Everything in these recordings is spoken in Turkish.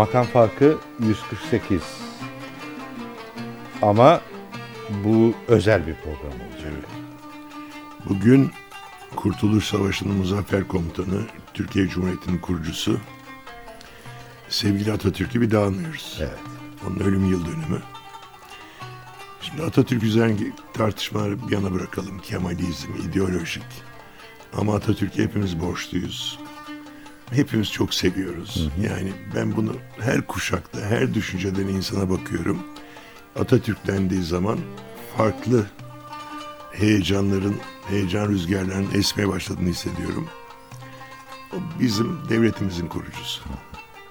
Makam farkı 148. Ama bu özel bir program olacak. Bugün Kurtuluş Savaşı'nın muzaffer komutanı, Türkiye Cumhuriyeti'nin kurucusu sevgili Atatürk'ü bir daha anlıyoruz. Evet. Onun ölüm yıl dönümü. Şimdi Atatürk üzerine tartışmaları bir yana bırakalım. Kemalizm, ideolojik. Ama Atatürk'e hepimiz borçluyuz. Hepimiz çok seviyoruz. Yani ben bunu her kuşakta, her düşünceden insana bakıyorum. Atatürk dendiği zaman farklı heyecanların, heyecan rüzgarlarının esmeye başladığını hissediyorum. O bizim devletimizin kurucusu.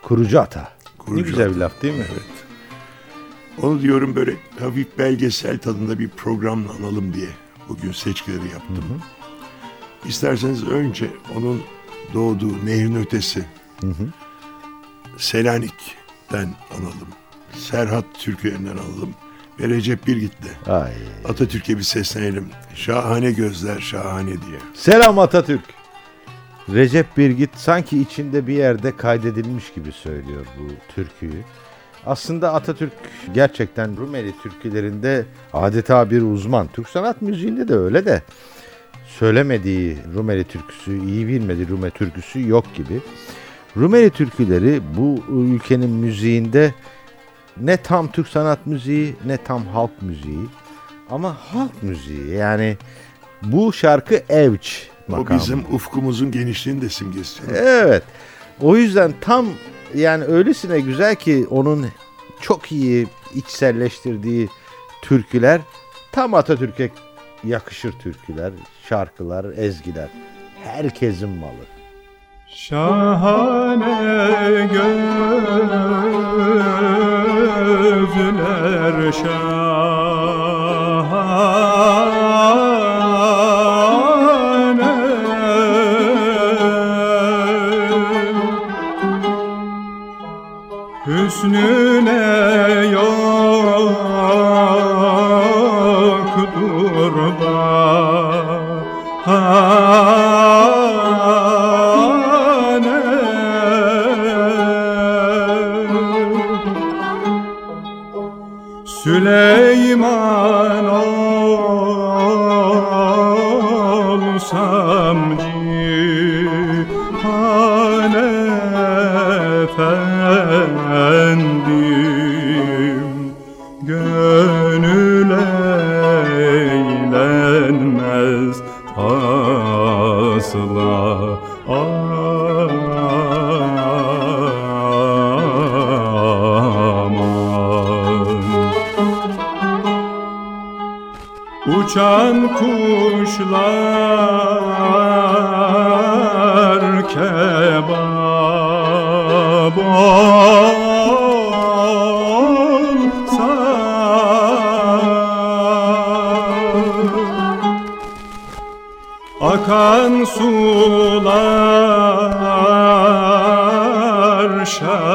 Kurucu ata. Kurucu ne güzel ata. bir laf değil mi? Evet. Onu diyorum böyle hafif belgesel tadında bir programla analım diye bugün seçkileri yaptım. İsterseniz önce onun doğduğu nehrin ötesi Selanik'ten analım. Serhat Türküyerinden alalım. Ve Recep Birgit'le Ay. Atatürk'e bir seslenelim. Şahane gözler şahane diye. Selam Atatürk. Recep Birgit sanki içinde bir yerde kaydedilmiş gibi söylüyor bu türküyü. Aslında Atatürk gerçekten Rumeli türkülerinde adeta bir uzman. Türk sanat müziğinde de öyle de söylemediği Rumeli türküsü, iyi bilmediği Rumeli türküsü yok gibi. Rumeli türküleri bu ülkenin müziğinde ne tam Türk sanat müziği ne tam halk müziği ama halk müziği yani bu şarkı evç O makamı. bizim ufkumuzun genişliğini de simgesi. Evet. O yüzden tam yani öylesine güzel ki onun çok iyi içselleştirdiği türküler tam Atatürk'e yakışır türküler, şarkılar, ezgiler. Herkesin malı. Şahane gözler şahane Hüsnüne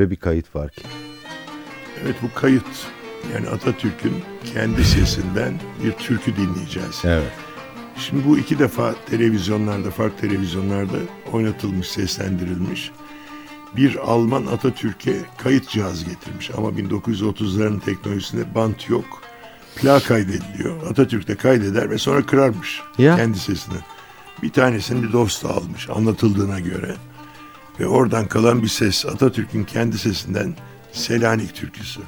Sırada öyle bir kayıt var ki. Evet bu kayıt yani Atatürk'ün kendi sesinden bir türkü dinleyeceğiz. Evet. Şimdi bu iki defa televizyonlarda, farklı televizyonlarda oynatılmış, seslendirilmiş. bir Alman Atatürk'e kayıt cihazı getirmiş. Ama 1930'ların teknolojisinde bant yok. Plak kaydediliyor. Atatürk de kaydeder ve sonra kırarmış Ya. kendi sesini. Bir tanesini bir dost almış anlatıldığına göre. Ve oradan kalan bir ses Atatürk'ün kendi sesinden Selanik türküsü.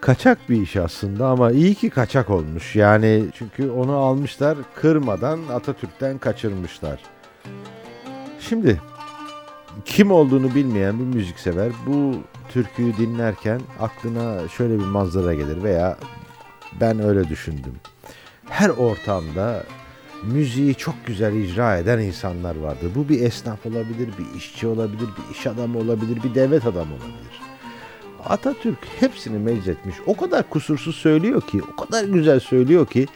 Kaçak bir iş aslında ama iyi ki kaçak olmuş. Yani çünkü onu almışlar kırmadan Atatürk'ten kaçırmışlar. Şimdi kim olduğunu bilmeyen bir müziksever bu türküyü dinlerken aklına şöyle bir manzara gelir veya ben öyle düşündüm. Her ortamda müziği çok güzel icra eden insanlar vardır. Bu bir esnaf olabilir, bir işçi olabilir, bir iş adamı olabilir, bir devlet adamı olabilir. Atatürk hepsini meczetmiş. O kadar kusursuz söylüyor ki, o kadar güzel söylüyor ki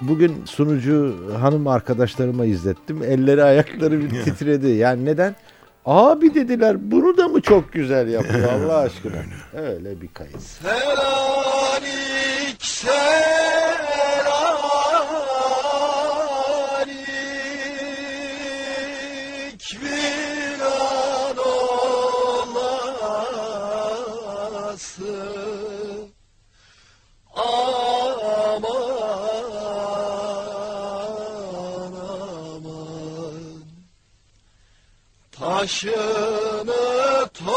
bugün sunucu hanım arkadaşlarıma izlettim. Elleri ayakları bir titredi. Yani neden? Abi dediler bunu da mı çok güzel yapıyor Allah aşkına. Öyle bir kayıt. Selanik Taşını topracını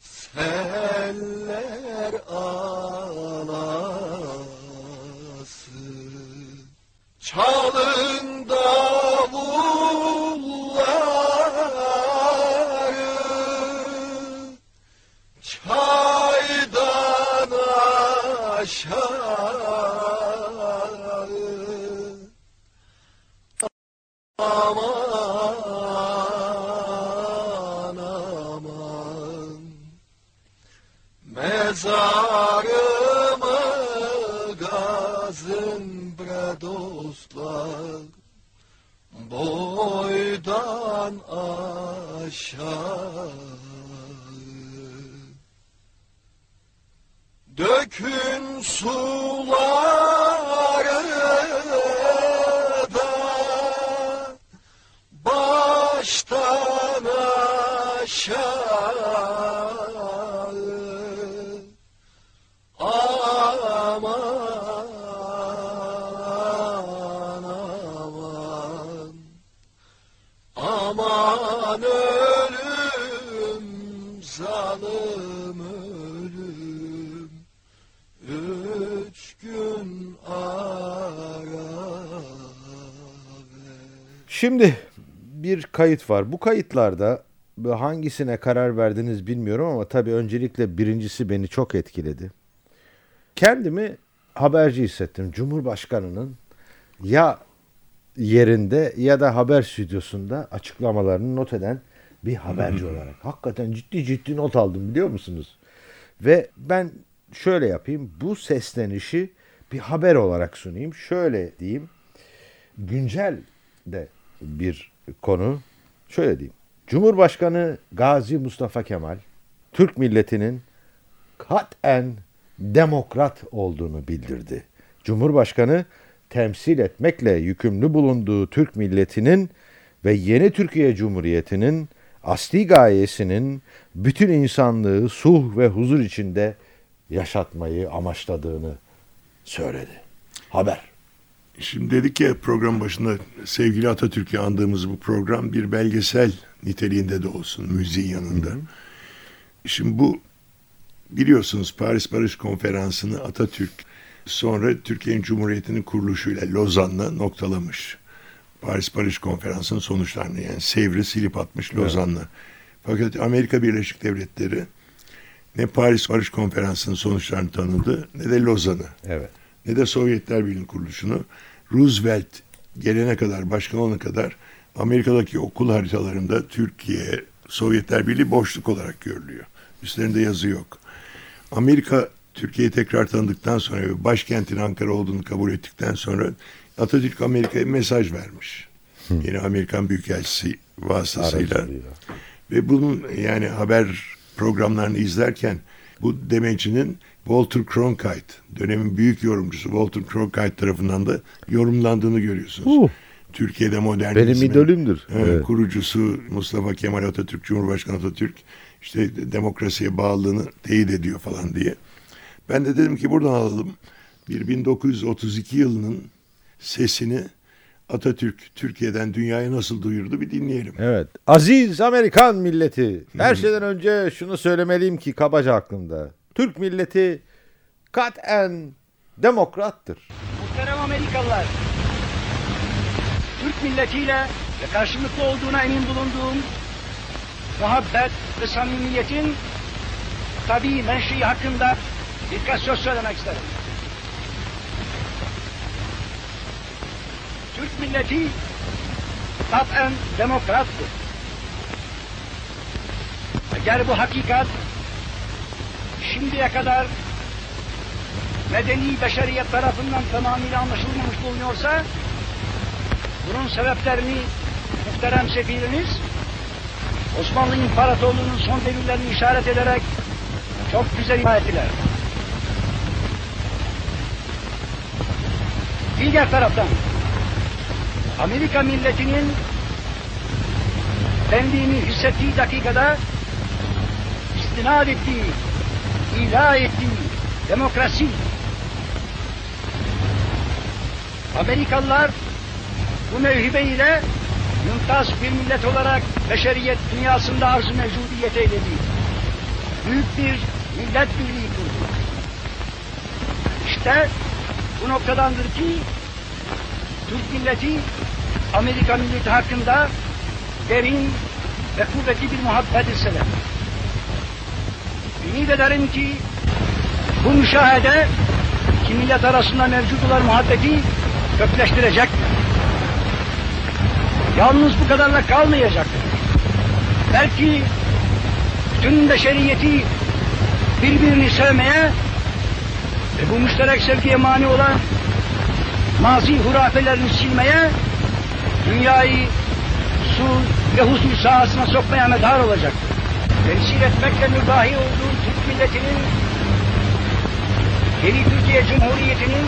Seller anası Çalın aşağı Dökün suları Şimdi bir kayıt var. Bu kayıtlarda hangisine karar verdiniz bilmiyorum ama tabii öncelikle birincisi beni çok etkiledi. Kendimi haberci hissettim. Cumhurbaşkanının ya yerinde ya da haber stüdyosunda açıklamalarını not eden bir haberci olarak. Hakikaten ciddi ciddi not aldım biliyor musunuz? Ve ben şöyle yapayım. Bu seslenişi bir haber olarak sunayım. Şöyle diyeyim güncel de bir konu. Şöyle diyeyim. Cumhurbaşkanı Gazi Mustafa Kemal Türk milletinin katen demokrat olduğunu bildirdi. Cumhurbaşkanı temsil etmekle yükümlü bulunduğu Türk milletinin ve yeni Türkiye Cumhuriyeti'nin asli gayesinin bütün insanlığı sulh ve huzur içinde yaşatmayı amaçladığını söyledi. Haber. Şimdi dedik ya program başında sevgili Atatürk'ü andığımız bu program bir belgesel niteliğinde de olsun müziğin yanında. Şimdi bu biliyorsunuz Paris Barış Konferansı'nı Atatürk sonra Türkiye'nin Cumhuriyeti'nin kuruluşuyla Lozan'la noktalamış. Paris Barış Konferansı'nın sonuçlarını yani Sevr'i silip atmış Lozan'la. Fakat Amerika Birleşik Devletleri ne Paris Barış Konferansı'nın sonuçlarını tanıdı ne de Lozan'ı Evet. Ne de Sovyetler Birliği kuruluşunu Roosevelt gelene kadar, başkan olana kadar Amerika'daki okul haritalarında Türkiye, Sovyetler Birliği boşluk olarak görülüyor. Üstlerinde yazı yok. Amerika Türkiye'yi tekrar tanıdıktan sonra ve başkentin Ankara olduğunu kabul ettikten sonra Atatürk Amerika'ya mesaj vermiş. Yeni Amerikan Büyükelçisi vasıtasıyla. Ve bunun yani haber programlarını izlerken bu demecinin Walter Cronkite, dönemin büyük yorumcusu Walter Cronkite tarafından da yorumlandığını görüyorsunuz. Uh. Türkiye'de modernizmin Benim idolümdür. Evet, Evet. kurucusu Mustafa Kemal Atatürk, Cumhurbaşkanı Atatürk işte demokrasiye bağlılığını teyit ediyor falan diye. Ben de dedim ki buradan alalım bir 1932 yılının sesini Atatürk Türkiye'den dünyaya nasıl duyurdu bir dinleyelim. Evet. Aziz Amerikan milleti. Her şeyden önce şunu söylemeliyim ki kabaca aklımda. Türk milleti katen demokrattır. Muhterem Amerikalılar, Türk milletiyle ve karşılıklı olduğuna emin bulunduğum muhabbet ve samimiyetin tabii menşei hakkında birkaç söz söylemek isterim. Türk milleti taten demokrattır. Eğer bu hakikat şimdiye kadar medeni beşeriyet tarafından tamamıyla anlaşılmamış bulunuyorsa bunun sebeplerini muhterem sefirimiz Osmanlı İmparatorluğu'nun son devirlerini işaret ederek çok güzel ifade ettiler. Diğer taraftan Amerika milletinin kendini hissettiği dakikada istinad ettiği, ilah demokrasi Amerikalılar bu mevhibe ile mümtaz bir millet olarak beşeriyet dünyasında arz-ı mevcudiyet eyledi. Büyük bir millet birliği kurdu. İşte bu noktadandır ki Türk milleti Amerika milleti hakkında derin ve kuvvetli bir muhabbet hisseler. Ümit ederim ki bu müşahede iki arasında mevcut olan muhabbeti kökleştirecektir. Yalnız bu kadarla kalmayacaktır. Belki bütün beşeriyeti birbirini sevmeye ve bu müşterek sevgiye mani olan mazi hurafelerini silmeye, dünyayı sul ve huzur sahasına sokmaya medar olacaktır. Temsil etmekle mübahi olduğu Türk milletinin yeni Türkiye Cumhuriyeti'nin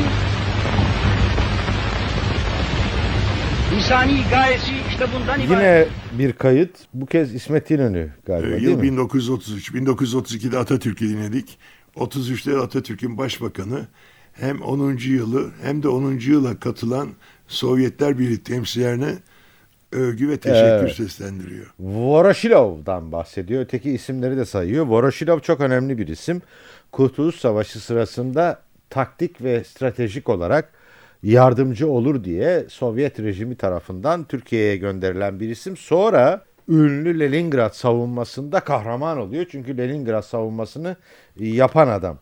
insani gayesi işte bundan ibaret. Yine bir kayıt. Bu kez İsmet İnönü galiba Ee, değil Yıl mi? 1933. 1932'de Atatürk'ü dinledik. 33'te Atatürk'ün başbakanı hem 10. yılı hem de 10. yıla katılan Sovyetler Birliği temsilcilerine övgü ve teşekkür Evet. seslendiriyor. Voroshilov'dan bahsediyor. Öteki isimleri de sayıyor. Voroshilov çok önemli bir isim. Kurtuluş Savaşı sırasında taktik ve stratejik olarak yardımcı olur diye Sovyet rejimi tarafından Türkiye'ye gönderilen bir isim. Sonra ünlü Leningrad savunmasında kahraman oluyor. Çünkü Leningrad savunmasını yapan adam.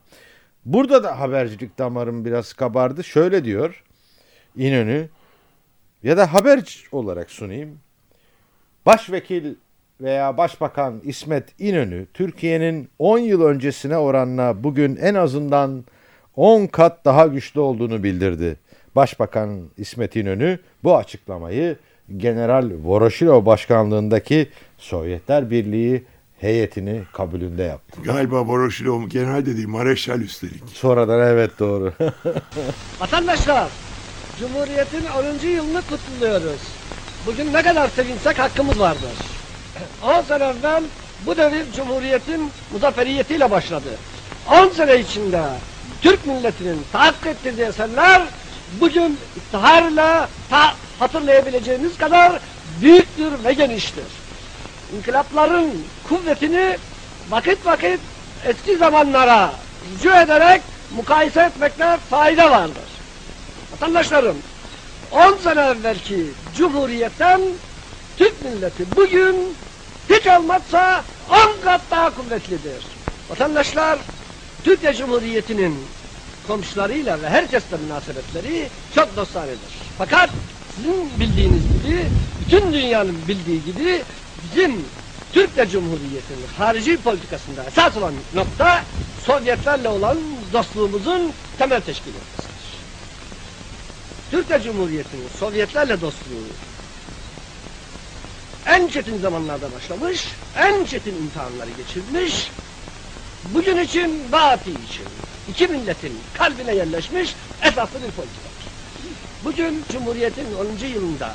Burada da habercilik damarım biraz kabardı. Şöyle diyor İnönü ya da haber olarak sunayım. Başvekil veya Başbakan İsmet İnönü Türkiye'nin 10 yıl öncesine oranla bugün en azından 10 kat daha güçlü olduğunu bildirdi. Başbakan İsmet İnönü bu açıklamayı General Voroshilov başkanlığındaki Sovyetler Birliği heyetini kabulünde yaptı. Galiba Voroshilov general de değil, mareşal üstelik. Sonradan evet doğru. Vatandaşlar, Cumhuriyet'in 10. yılını kutluyoruz. Bugün ne kadar sevinsek hakkımız vardır. 10 sene evvel bu devir Cumhuriyet'in muzafferiyetiyle başladı. 10 sene içinde Türk milletinin tahakkuk ettirdiği eserler bugün iftiharla ta hatırlayabileceğimiz kadar büyüktür ve geniştir. İnkılapların kuvvetini vakit vakit eski zamanlara rücu ederek mukayese etmekte fayda vardır. Vatandaşlarım, 10 sene evvelki Cumhuriyet'ten Türk milleti bugün hiç olmazsa 10 kat daha kuvvetlidir. Vatandaşlar, Türkiye Cumhuriyeti'nin komşularıyla ve herkesle münasebetleri çok dostanedir. Fakat sizin bildiğiniz gibi, bütün dünyanın bildiği gibi bizim Türkiye Cumhuriyeti'nin harici politikasında esas olan nokta Sovyetlerle olan dostluğumuzun temel teşkil etmesidir. Türkiye Cumhuriyeti'nin Sovyetlerle dostluğu en çetin zamanlarda başlamış, en çetin imtihanları geçirmiş, bugün için, Baati için, iki milletin kalbine yerleşmiş esaslı bir politikadır. Bugün Cumhuriyet'in 10. yılında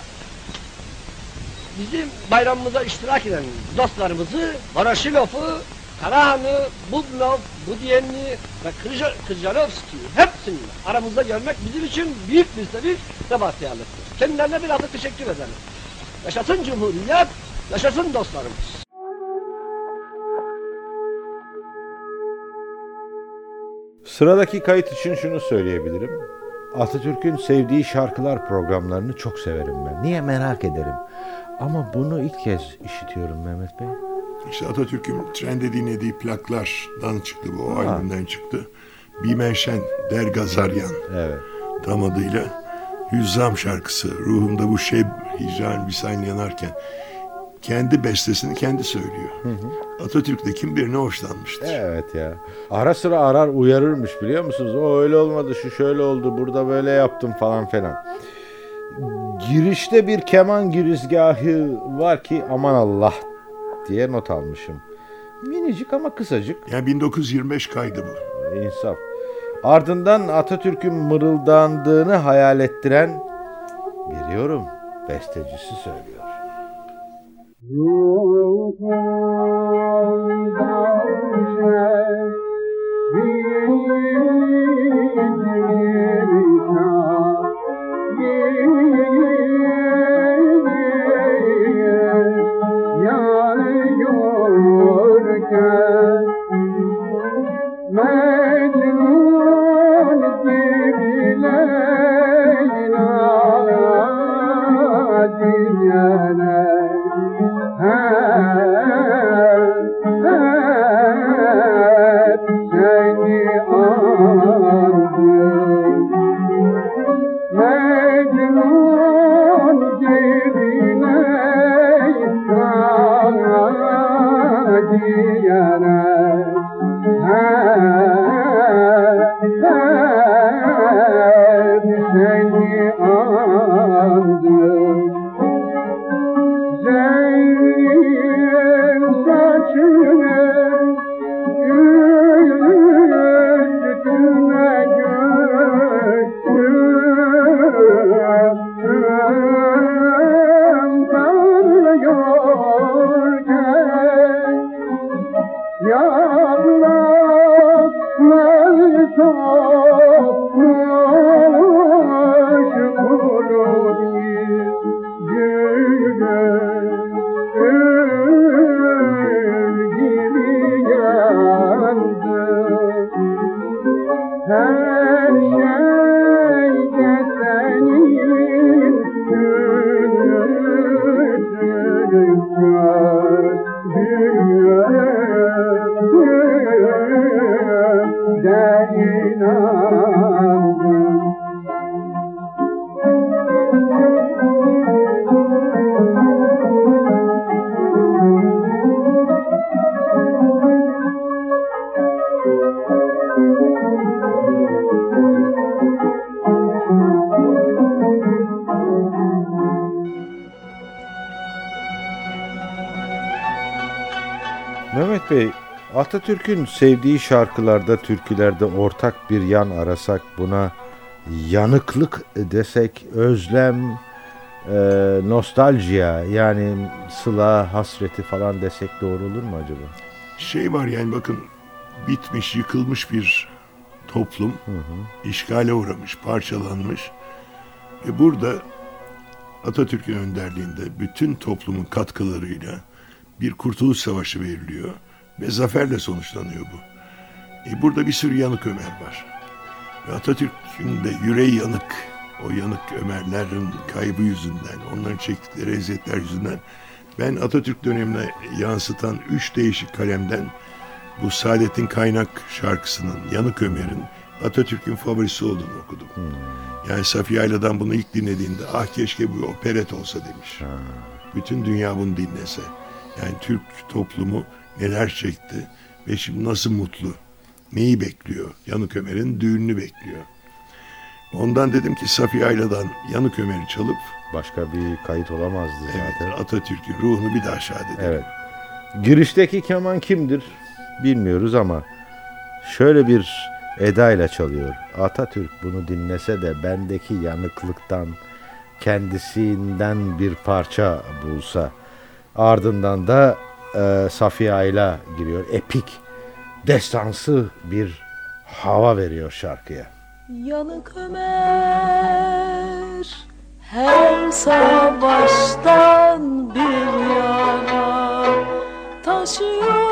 bizim bayramımıza iştirak eden dostlarımızı Voroşilov'u, Karahan'ı, Bubnov, Budiyenli ve Kırjanovski hepsini aramızda görmek bizim için büyük bir sevinç ve bahtiyarlıktır. Kendilerine bir adı teşekkür ederim. Yaşasın Cumhuriyet, yaşasın dostlarımız. Sıradaki kayıt için şunu söyleyebilirim. Atatürk'ün sevdiği şarkılar programlarını çok severim ben. Niye merak ederim. Ama bunu ilk kez işitiyorum Mehmet Bey. İşte Atatürk'ün trende dinlediği plaklardan çıktı bu, o albümden çıktı. Bimenşen Der Gazaryan Evet. tam adıyla Hüzzam şarkısı. Ruhumda bu şey hicran bir yanarken kendi bestesini kendi söylüyor. Atatürk de kim birine hoşlanmıştır. Evet ya. Ara sıra arar uyarırmış biliyor musunuz? O öyle olmadı, şu şöyle oldu, burada böyle yaptım falan filan. Girişte bir keman girizgahı var ki aman Allah diye not almışım. Minicik ama kısacık. Yani 1925 kaydı bu. İnsaf. Ardından Atatürk'ün mırıldandığını hayal ettiren biliyorum bestecisi söylüyor. Mehmet Atatürk'ün sevdiği şarkılarda, türkülerde ortak bir yan arasak buna yanıklık desek, özlem, e, nostaljiya yani sıla, hasreti falan desek doğru olur mu acaba? Şey var yani bakın bitmiş, yıkılmış bir toplum, işgale uğramış, parçalanmış. Ve burada Atatürk'ün önderliğinde bütün toplumun katkılarıyla bir kurtuluş savaşı veriliyor ve zaferle sonuçlanıyor bu. E burada bir sürü yanık Ömer var. Ve Atatürk'ün de yüreği yanık. O yanık Ömerlerin kaybı yüzünden, onların çektikleri eziyetler yüzünden ben Atatürk dönemine yansıtan üç değişik kalemden bu Saadet'in Kaynak şarkısının Yanık Ömer'in Atatürk'ün favorisi olduğunu okudum. Yani Safiye Ayla'dan bunu ilk dinlediğinde ah keşke bu operet olsa demiş. Bütün dünya bunu dinlese. Yani Türk toplumu neler çekti ve şimdi nasıl mutlu. Neyi bekliyor? Yanık Ömer'in düğününü bekliyor. Ondan dedim ki Safiye Ayla'dan Yanık Ömer'i çalıp Başka bir kayıt olamazdı evet, zaten. Atatürk'ün ruhunu bir daha şad edelim. Evet. Girişteki keman kimdir bilmiyoruz ama şöyle bir edayla çalıyor. Atatürk bunu dinlese de bendeki yanıklıktan kendisinden bir parça bulsa. Ardından da e, Safiye Ayla giriyor. Epik, destansı bir hava veriyor şarkıya. Yanık Ömer her savaştan bir yana taşıyor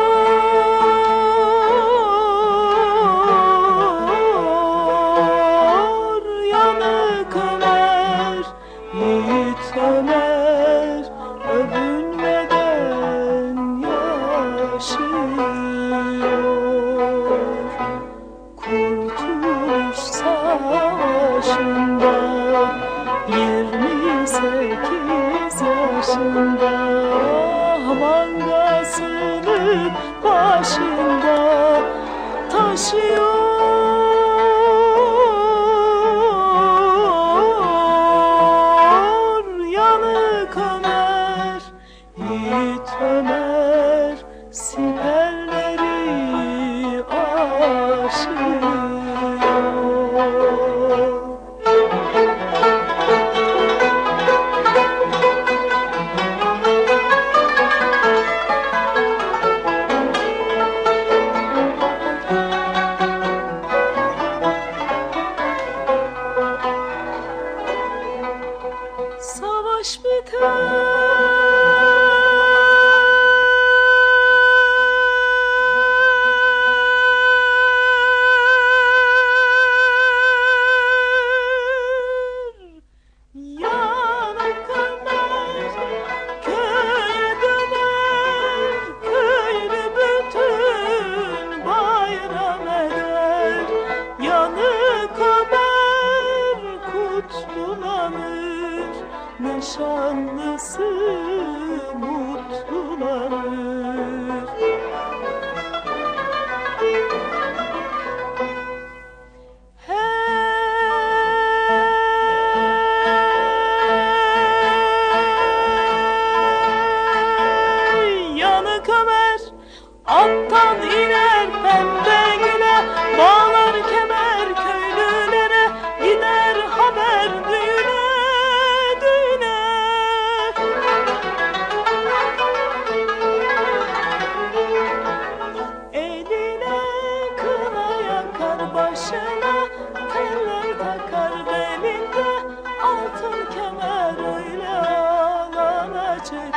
Richard.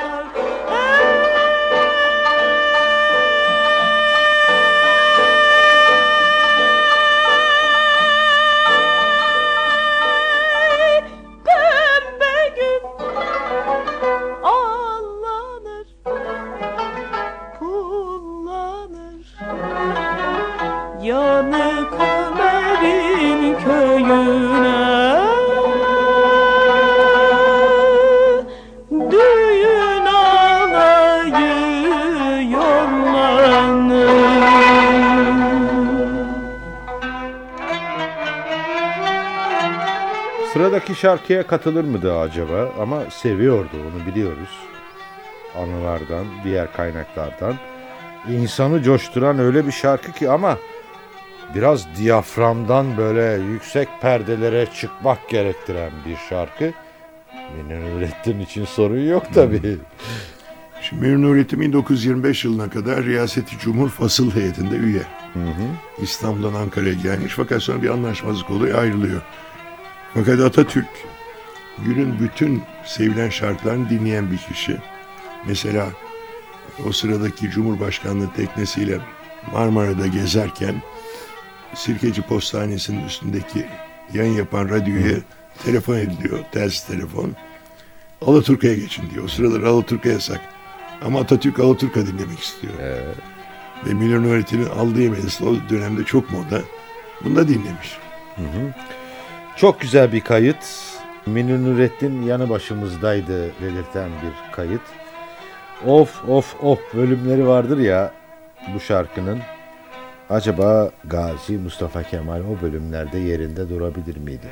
Şarkıya katılır mıydı acaba? Ama seviyordu onu biliyoruz. Anılardan, diğer kaynaklardan. İnsanı coşturan öyle bir şarkı ki ama biraz diyaframdan böyle yüksek perdelere çıkmak gerektiren bir şarkı. Münir Nurettin için sorun yok tabii. Şimdi Münir Nurettin 1925 yılına kadar Riyaseti Cumhur Fasıl Heyeti'nde üye. İstanbul'dan Ankara'ya gelmiş fakat sonra bir anlaşmazlık oluyor ayrılıyor. Fakat Atatürk günün bütün sevilen şarkılarını dinleyen bir kişi. Mesela o sıradaki Cumhurbaşkanlığı teknesiyle Marmara'da gezerken Sirkeci Postanesi'nin üstündeki yayın yapan radyoya telefon ediliyor, telsiz telefon. Alaturka'ya geçin diyor. O sıralar Alaturka yasak. Ama Atatürk Alaturka dinlemek istiyor. Ve Münir Nurettin'in aldığı yemesi o dönemde çok moda. Bunu da dinlemiş. Çok güzel bir kayıt. Münir Nurettin yanı başımızdaydı belirten bir kayıt. Of of of bölümleri vardır ya bu şarkının. Acaba Gazi Mustafa Kemal o bölümlerde yerinde durabilir miydi?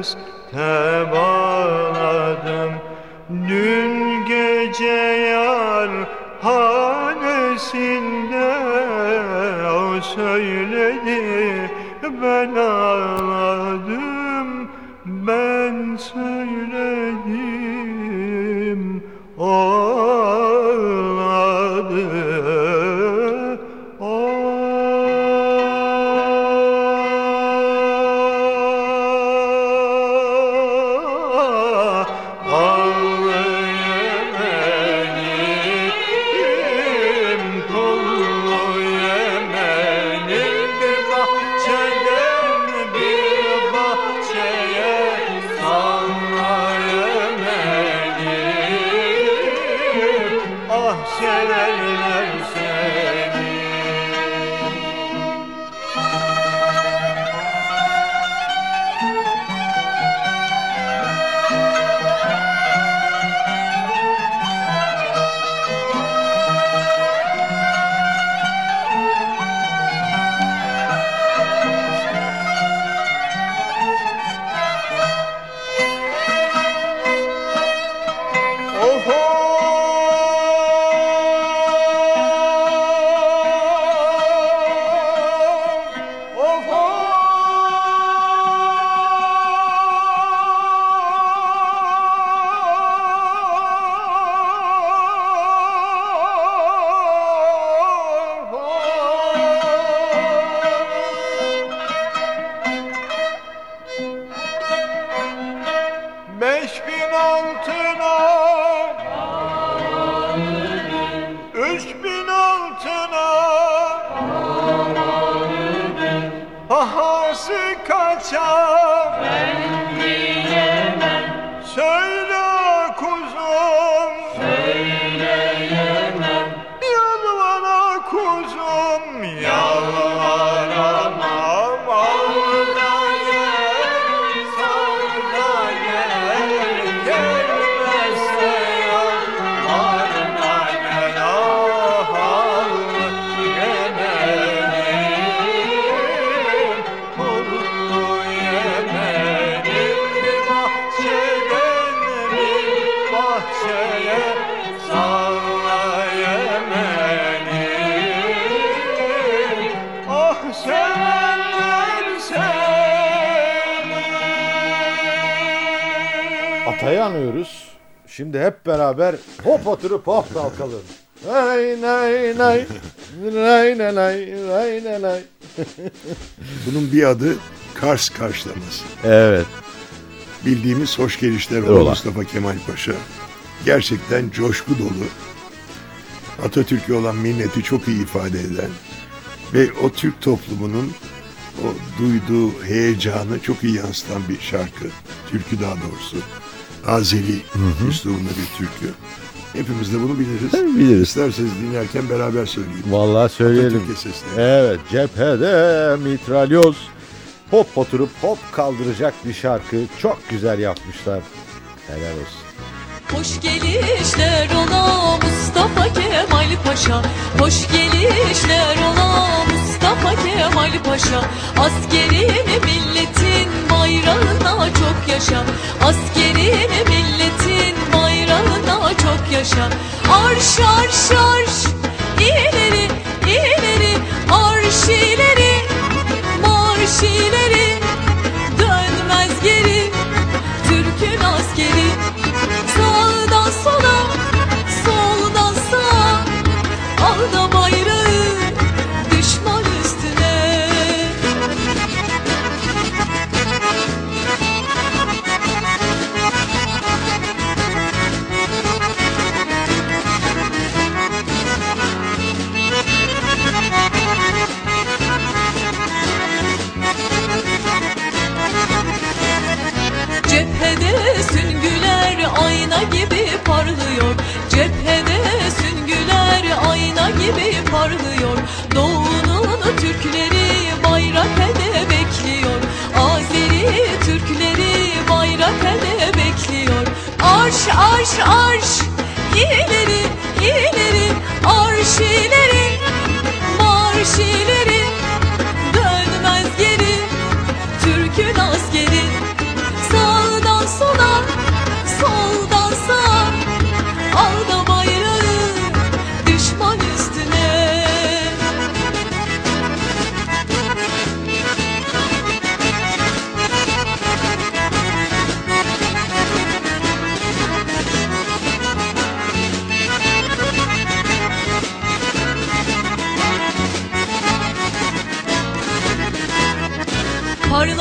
müsteb ağladım Dün gece yar hanesinde O söyledi ben ağladım. Atayı anıyoruz. Şimdi hep beraber hop oturup hop kalkalım. Nay nay nay. Nay nay nay. Nay nay nay. Bunun bir adı Kars karşılaması. Evet. Bildiğimiz hoş gelişler oldu Mustafa Kemal Paşa. Gerçekten coşku dolu. Atatürk'e olan minneti çok iyi ifade eden ve o Türk toplumunun o duyduğu heyecanı çok iyi yansıtan bir şarkı. Türkü daha doğrusu. Azeri üslubunda bir türkü. Hepimiz de bunu biliriz. Tabii biliriz. İsterseniz dinlerken beraber söyleyelim. Vallahi söyleyelim. Evet cephede mitralyoz hop oturup hop kaldıracak bir şarkı. Çok güzel yapmışlar. Helal olsun. Hoş gelişler ola Mustafa Kemal Paşa. Hoş gelişler ola Mustafa Kemal Paşa. Askerini milletin bayrağına çok yaşa. Askerini milletin bayrağına çok yaşa. Arş arş arş. İleri ileri. Arş ileri marş ileri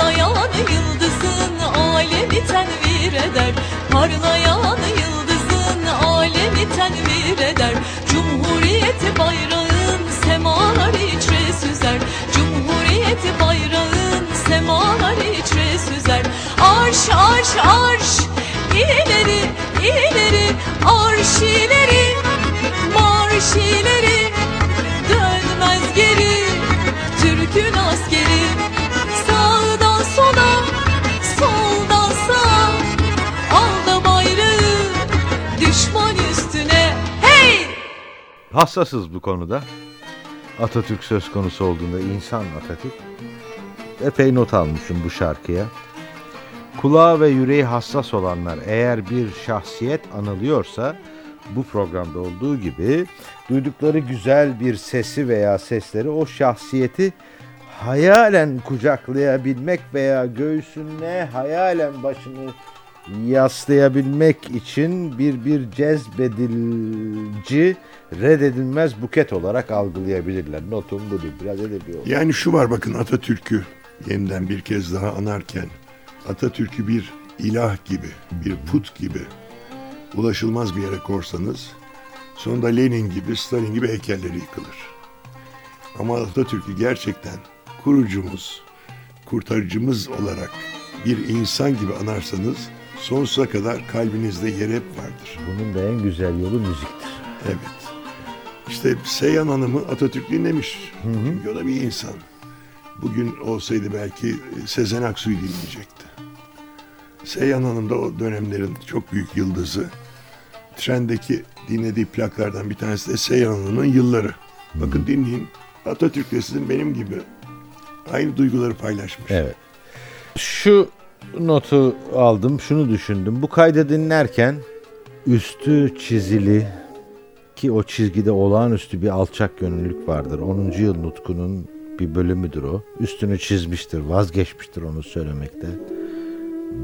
Parlayan yıldızın alemi tenvir eder. Parlayan yıldızın alemi tenvir eder. Cumhuriyet bayrağın semalar içre süzer. Cumhuriyet bayrağın semalar içre süzer. Arş arş arş ileri ileri Arş ileri marş ileri Dönmez geri Türk'ün askeri Hassasız bu konuda. Atatürk söz konusu olduğunda insan Atatürk. Epey not almışım bu şarkıya. Kulağı ve yüreği hassas olanlar eğer bir şahsiyet anılıyorsa bu programda olduğu gibi duydukları güzel bir sesi veya sesleri o şahsiyeti hayalen kucaklayabilmek veya göğsüne hayalen başını yaslayabilmek için bir bir cezbedilci reddedilmez buket olarak algılayabilirler. Notum budur. Biraz edebi oldu. Yani şu var bakın Atatürk'ü yeniden bir kez daha anarken Atatürk'ü bir ilah gibi, bir put gibi ulaşılmaz bir yere korsanız sonunda Lenin gibi, Stalin gibi heykelleri yıkılır. Ama Atatürk'ü gerçekten kurucumuz, kurtarıcımız olarak bir insan gibi anarsanız sonsuza kadar kalbinizde yer hep vardır. Bunun da en güzel yolu müziktir. Evet. İşte Seyhan Hanım'ı Atatürk dinlemiş. Çünkü o da bir insan. Bugün olsaydı belki Sezen Aksu'yu dinleyecekti. Seyhan Hanım da o dönemlerin çok büyük yıldızı. Trendeki dinlediği plaklardan bir tanesi de Seyhan Hanım'ın Yılları. Bakın dinleyin. Atatürk de sizin benim gibi aynı duyguları paylaşmış. Evet. Şu notu aldım, şunu düşündüm. Bu kaydı dinlerken üstü çizili ki o çizgide olağanüstü bir alçak gönüllülük vardır. 10. yıl nutkunun bir bölümüdür o. Üstünü çizmiştir, vazgeçmiştir onu söylemekte.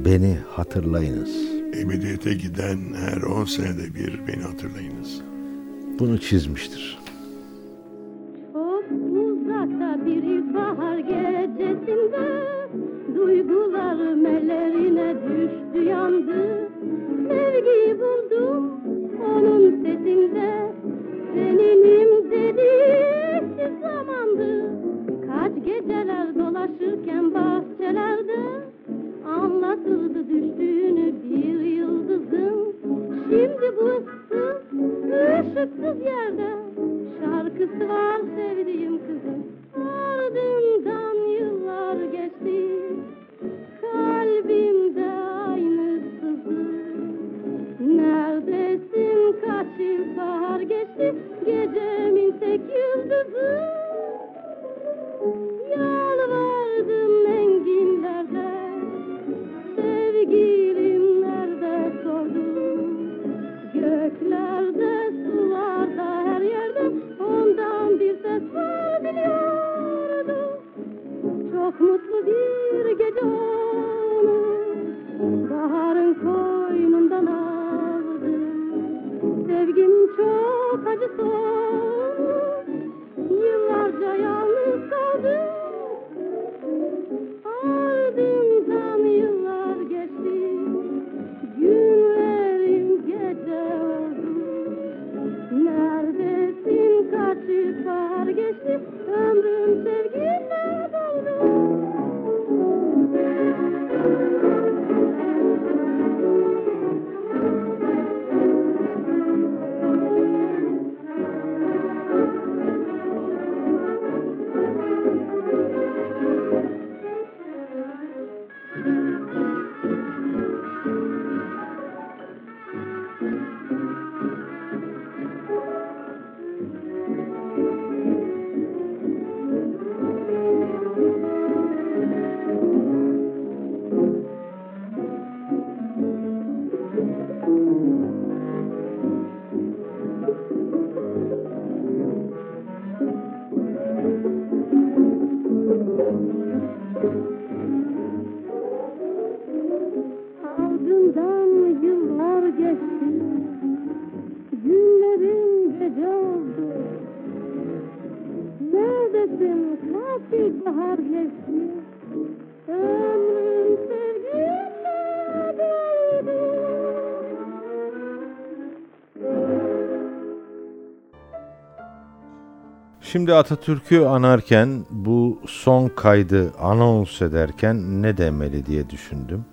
Beni hatırlayınız. Ebediyete giden her 10 senede bir beni hatırlayınız. Bunu çizmiştir. Yıl bahar geçti Ömrüm sevginle Şimdi Atatürk'ü anarken bu son kaydı anons ederken ne demeli diye düşündüm.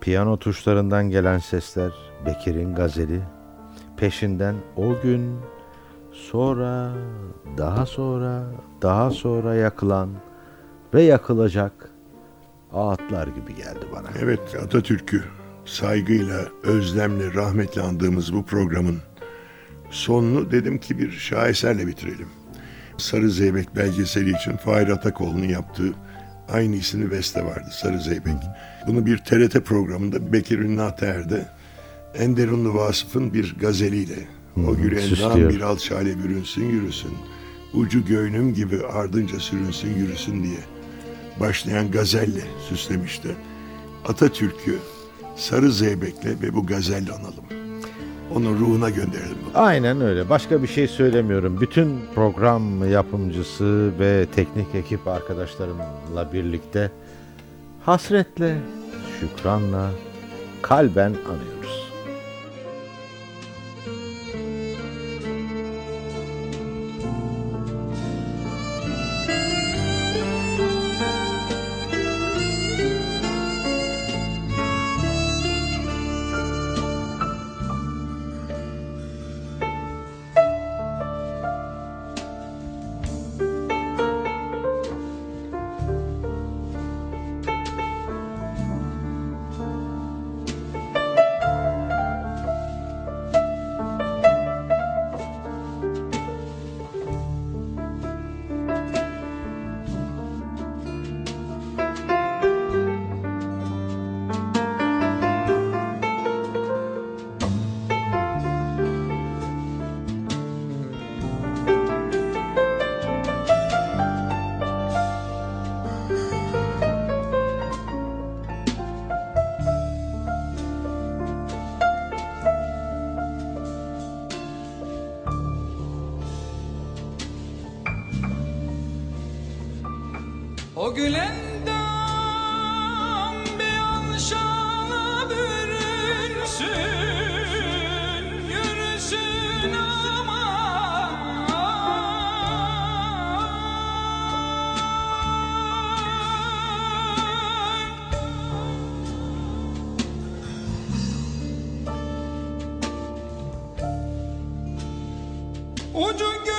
Piyano tuşlarından gelen sesler, Bekir'in gazeli, peşinden o gün, sonra, daha sonra, daha sonra yakılan ve yakılacak ağıtlar gibi geldi bana. Evet Atatürk'ü saygıyla, özlemle, rahmetle andığımız bu programın sonunu dedim ki bir şaheserle bitirelim. Sarı Zeybek belgeseli için Fahir Atakoğlu'nun yaptığı aynı isimli beste vardı Sarı Zeybek. Bunu bir TRT programında Bekir Ünlü Ataer'de Enderunlu Vasıf'ın bir gazeliyle o süslüyor. bir al şale bürünsün yürüsün. Ucu göğnüm gibi ardınca sürünsün yürüsün diye başlayan gazelle süslemişti. Atatürk'ü Sarı Zeybek'le ve bu gazelle analım. Onun ruhuna gönderelim bunu. Aynen öyle. Başka bir şey söylemiyorum. Bütün program yapımcısı ve teknik ekip arkadaşlarımla birlikte hasretle, şükranla, kalben anıyoruz. O gülendam bir an şana bürünsün Yürüsün aman Ucu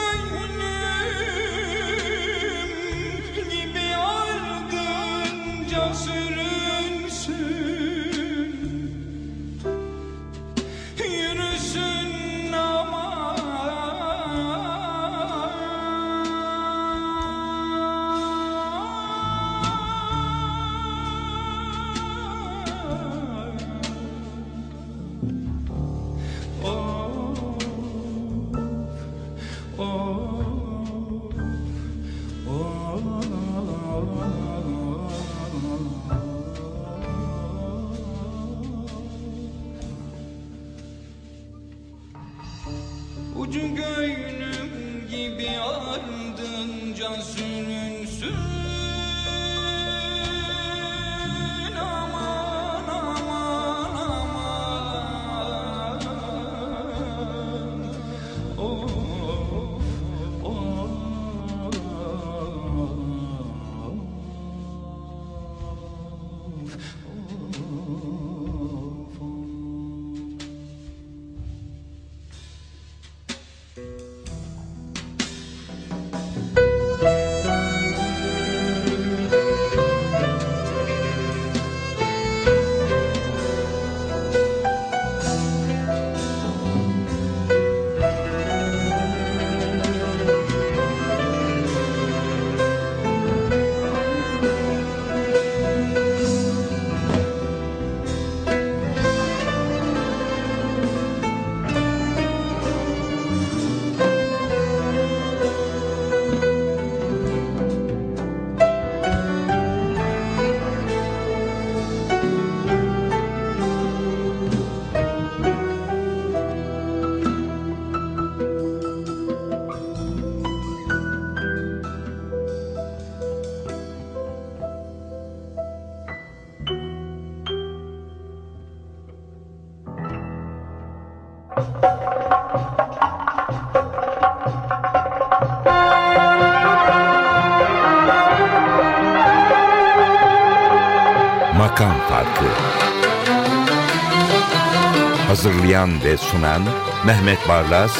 sunan Mehmet Barlas,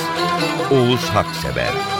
Oğuz Haksever